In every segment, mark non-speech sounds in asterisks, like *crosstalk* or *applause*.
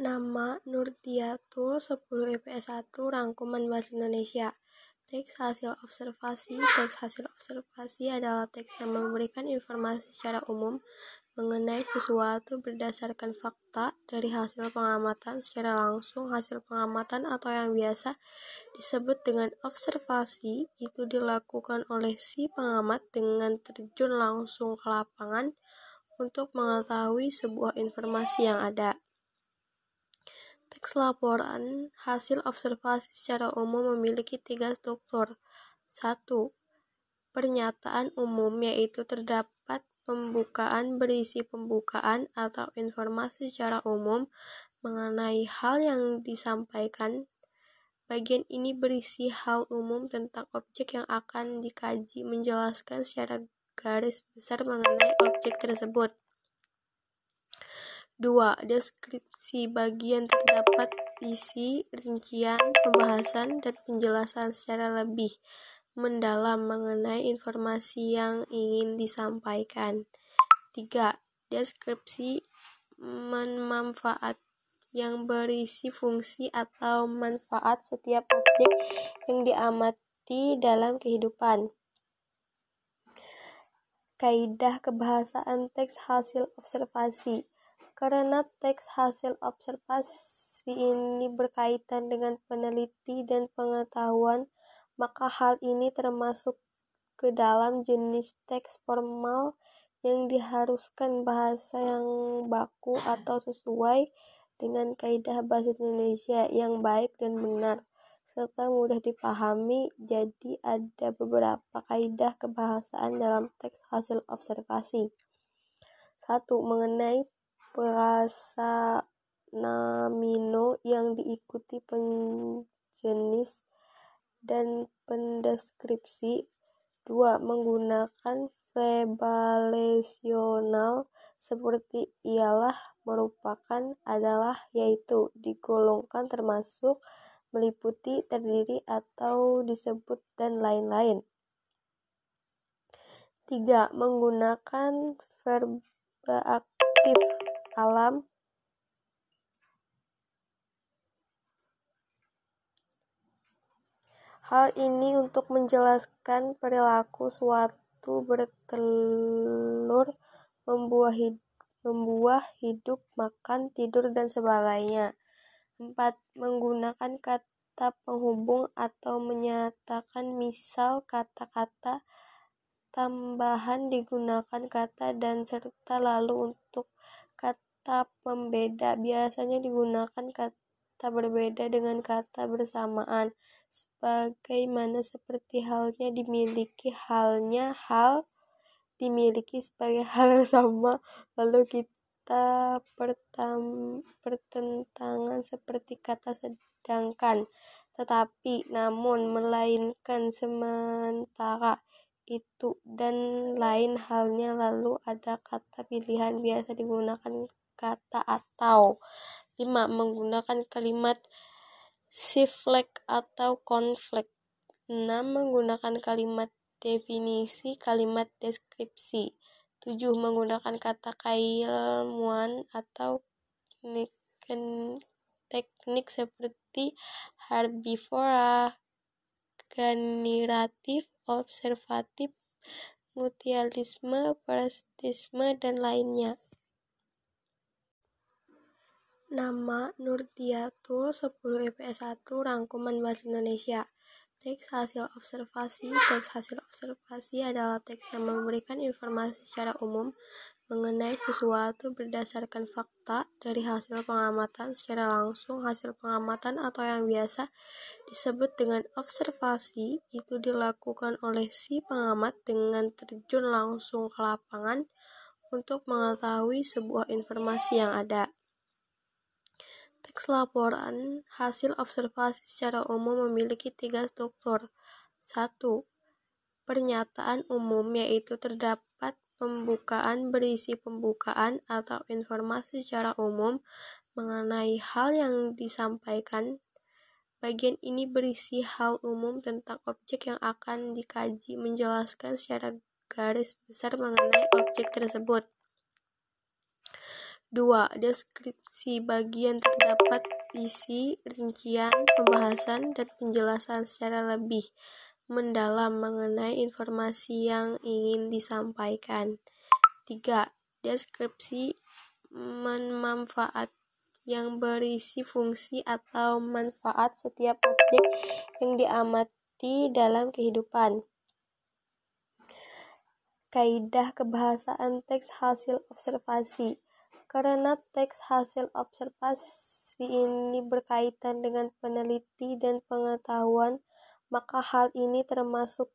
Nama Nurdiatul, 10 IPS 1, Rangkuman Bahasa Indonesia. Teks hasil observasi Teks hasil observasi adalah teks yang memberikan informasi secara umum mengenai sesuatu berdasarkan fakta dari hasil pengamatan secara langsung. Hasil pengamatan atau yang biasa disebut dengan observasi itu dilakukan oleh si pengamat dengan terjun langsung ke lapangan untuk mengetahui sebuah informasi yang ada. Teks laporan hasil observasi secara umum memiliki tiga struktur. satu Pernyataan umum yaitu terdapat pembukaan berisi pembukaan atau informasi secara umum mengenai hal yang disampaikan. Bagian ini berisi hal umum tentang objek yang akan dikaji menjelaskan secara garis besar mengenai objek tersebut. 2. Deskripsi bagian terdapat isi, rincian, pembahasan, dan penjelasan secara lebih mendalam mengenai informasi yang ingin disampaikan. 3. Deskripsi manfaat yang berisi fungsi atau manfaat setiap objek yang diamati dalam kehidupan. Kaidah kebahasaan teks hasil observasi karena teks hasil observasi ini berkaitan dengan peneliti dan pengetahuan, maka hal ini termasuk ke dalam jenis teks formal yang diharuskan bahasa yang baku atau sesuai dengan kaidah bahasa Indonesia yang baik dan benar serta mudah dipahami. Jadi ada beberapa kaidah kebahasaan dalam teks hasil observasi. Satu, mengenai perasa namino yang diikuti penjenis dan pendeskripsi. Dua, menggunakan verbalasional seperti ialah, merupakan, adalah, yaitu, digolongkan termasuk, meliputi, terdiri atau disebut dan lain-lain. Tiga, menggunakan verba aktif alam Hal ini untuk menjelaskan perilaku suatu bertelur, membuah hidup, membuah hidup, makan, tidur, dan sebagainya. 4. Menggunakan kata penghubung atau menyatakan misal kata-kata tambahan digunakan kata dan serta lalu untuk kata pembeda biasanya digunakan kata berbeda dengan kata bersamaan. Sebagaimana seperti halnya dimiliki halnya hal dimiliki sebagai hal yang sama. Lalu kita pertam, pertentangan seperti kata sedangkan. Tetapi namun melainkan sementara itu dan lain halnya lalu ada kata pilihan biasa digunakan kata atau. 5 menggunakan kalimat siflek atau konflik 6 menggunakan kalimat definisi kalimat deskripsi. 7 menggunakan kata keilmuan atau teknik seperti herbivora generatif observatif, mutualisme, parasitisme, dan lainnya. Nama Nurdiatul 10 IPS 1 Rangkuman Bahasa Indonesia Teks hasil observasi Teks hasil observasi adalah teks yang memberikan informasi secara umum mengenai sesuatu berdasarkan fakta dari hasil pengamatan secara langsung. Hasil pengamatan atau yang biasa disebut dengan observasi itu dilakukan oleh si pengamat dengan terjun langsung ke lapangan untuk mengetahui sebuah informasi yang ada. Teks laporan hasil observasi secara umum memiliki tiga struktur. satu Pernyataan umum yaitu terdapat Pembukaan berisi pembukaan atau informasi secara umum mengenai hal yang disampaikan. Bagian ini berisi hal umum tentang objek yang akan dikaji menjelaskan secara garis besar mengenai objek tersebut. 2. Deskripsi bagian terdapat isi, rincian, pembahasan, dan penjelasan secara lebih mendalam mengenai informasi yang ingin disampaikan. 3. Deskripsi manfaat yang berisi fungsi atau manfaat setiap objek yang diamati dalam kehidupan. Kaidah kebahasaan teks hasil observasi karena teks hasil observasi ini berkaitan dengan peneliti dan pengetahuan, maka hal ini termasuk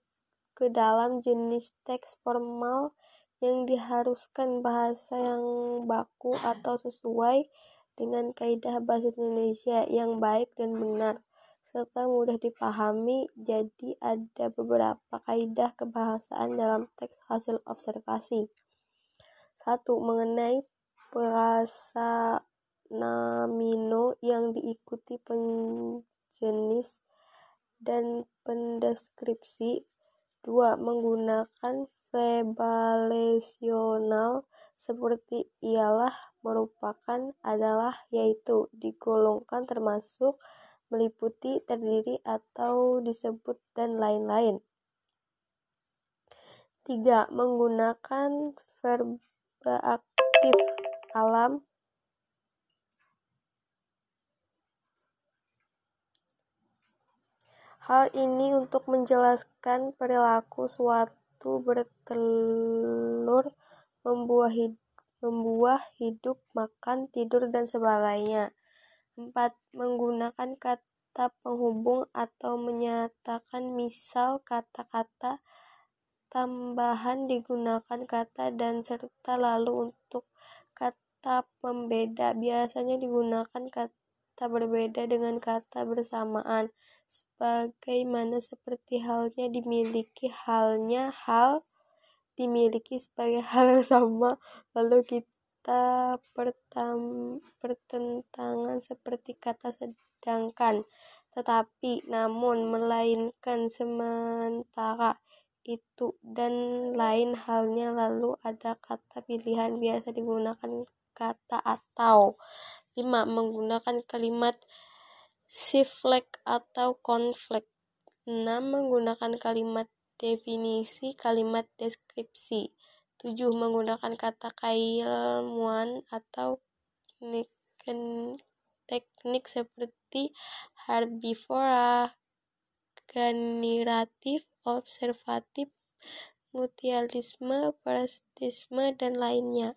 ke dalam jenis teks formal yang diharuskan bahasa yang baku atau sesuai dengan kaidah bahasa Indonesia yang baik dan benar serta mudah dipahami. Jadi ada beberapa kaidah kebahasaan dalam teks hasil observasi. Satu, mengenai perasa namino yang diikuti penjenis dan pendeskripsi. Dua, menggunakan verbalasional seperti ialah, merupakan, adalah, yaitu, digolongkan termasuk, meliputi, terdiri atau disebut dan lain-lain. Tiga, menggunakan verba aktif alam Hal ini untuk menjelaskan perilaku suatu bertelur, membuah hidup, membuah hidup, makan, tidur, dan sebagainya. 4. Menggunakan kata penghubung atau menyatakan misal kata-kata tambahan digunakan kata dan serta lalu untuk kata pembeda biasanya digunakan kata berbeda dengan kata bersamaan. Sebagaimana seperti halnya dimiliki halnya hal dimiliki sebagai *laughs* hal yang sama. Lalu kita pertam, pertentangan seperti kata sedangkan. Tetapi namun melainkan sementara itu dan lain halnya lalu ada kata pilihan biasa digunakan kata atau. 5. Menggunakan kalimat siflek atau konflik. 6. Menggunakan kalimat definisi, kalimat deskripsi. 7. Menggunakan kata keilmuan atau teknik seperti herbivora, generatif, observatif, mutualisme, parasitisme, dan lainnya.